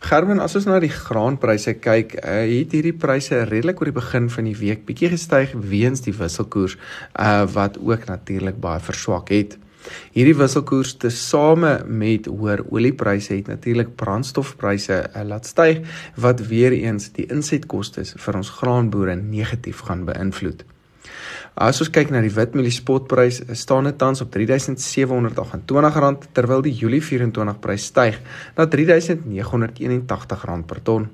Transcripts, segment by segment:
Gerben, as ons na die graanpryse kyk, uh, het hierdie pryse redelik oor die begin van die week bietjie gestyg weens die wisselkoers uh wat ook natuurlik baie verswak het. Hierdie wisselkoers tesame met hoër oliepryse het natuurlik brandstofpryse uh, laat styg wat weer eens die insetkoste vir ons graanboere negatief gaan beïnvloed. As ons kyk na die witmelie spotprys, staan dit tans op R3728 terwyl die Julie 24 prys styg na R3981 per ton.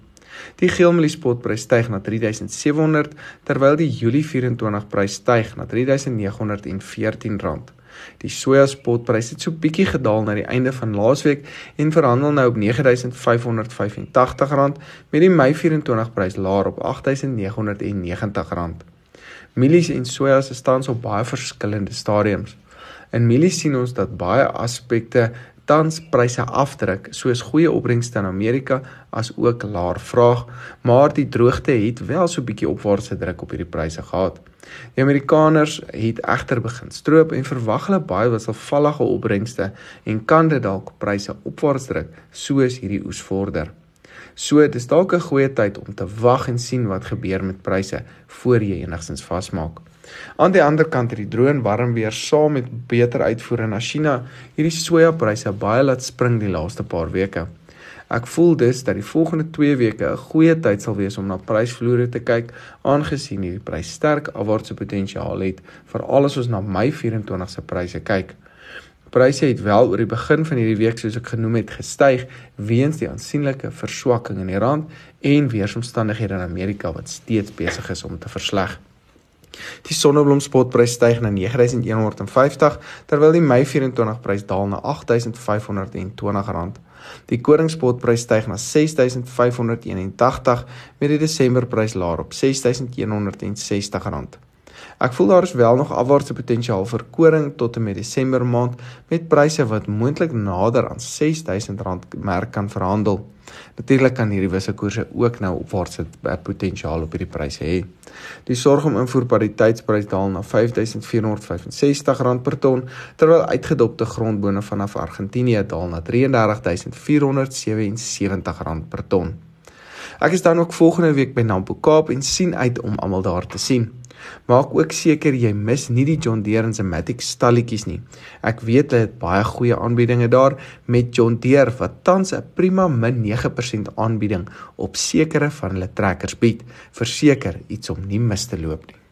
Die geelmelie spotprys styg na R3700 terwyl die Julie 24 prys styg na R3914. Die soja spotprys het so bietjie gedaal na die einde van laasweek en verhandel nou op R9585 met die Mei 24 prys laer op R8990. Mielies en sojas is tans op baie verskillende stadiums. In mielies sien ons dat baie aspekte tans pryse afdruk soos goeie opbrengste in Amerika as ook laer vraag, maar die droogte het wel so 'n bietjie opwaartse druk op hierdie pryse gehad. Die Amerikaners het egter begin stroop en verwag hulle baie wisselvallige opbrengste en kan dit dalk pryse opwaarts druk soos hierdie oes vorder. So dis dalk 'n goeie tyd om te wag en sien wat gebeur met pryse voor jy enigstens vasmaak. Aan die ander kant het die droën warm weer saam met beter uitvoere na China hierdie sojapryse baie laat spring die laaste paar weke. Ek voel dus dat die volgende 2 weke 'n goeie tyd sal wees om na prysvloere te kyk aangesien hierdie prys sterk afwaartse potensiaal het veral as ons na Mei 24 se pryse kyk. Pryse het wel oor die begin van hierdie week soos ek genoem het gestyg weens die aansienlike verswakking in die rand en weeromstandighede in Amerika wat steeds besig is om te versleg. Die sonneblomspotprys styg na 9150 terwyl die Mei 24 prys daal na 8520 rand. Die koringspotprys styg na 6581 met die Desemberprys laer op 6160 rand. Ek voel daar is wel nog afwaartse potensiaal vir koring tot en met Desember maand met pryse wat moontlik nader aan R6000 merk kan verhandel. Natuurlik kan hierdie wisselkoerse ook nou opwaartse potensiaal op hierdie pryse hê. Die sorg om invoerpariteitsprys daal na R5465 per ton terwyl uitgedopte grondbone vanaf Argentinië daal na R33477 per ton. Ek is dan ook volgende week by Nampo Kaap en sien uit om almal daar te sien. Maak ook seker jy mis nie die John Deere en se Matic stalletjies nie. Ek weet hulle het baie goeie aanbiedinge daar met John Deere wat tans 'n prima min 9% aanbieding op sekere van hulle trekkers bied. Verseker iets om nie mis te loop nie.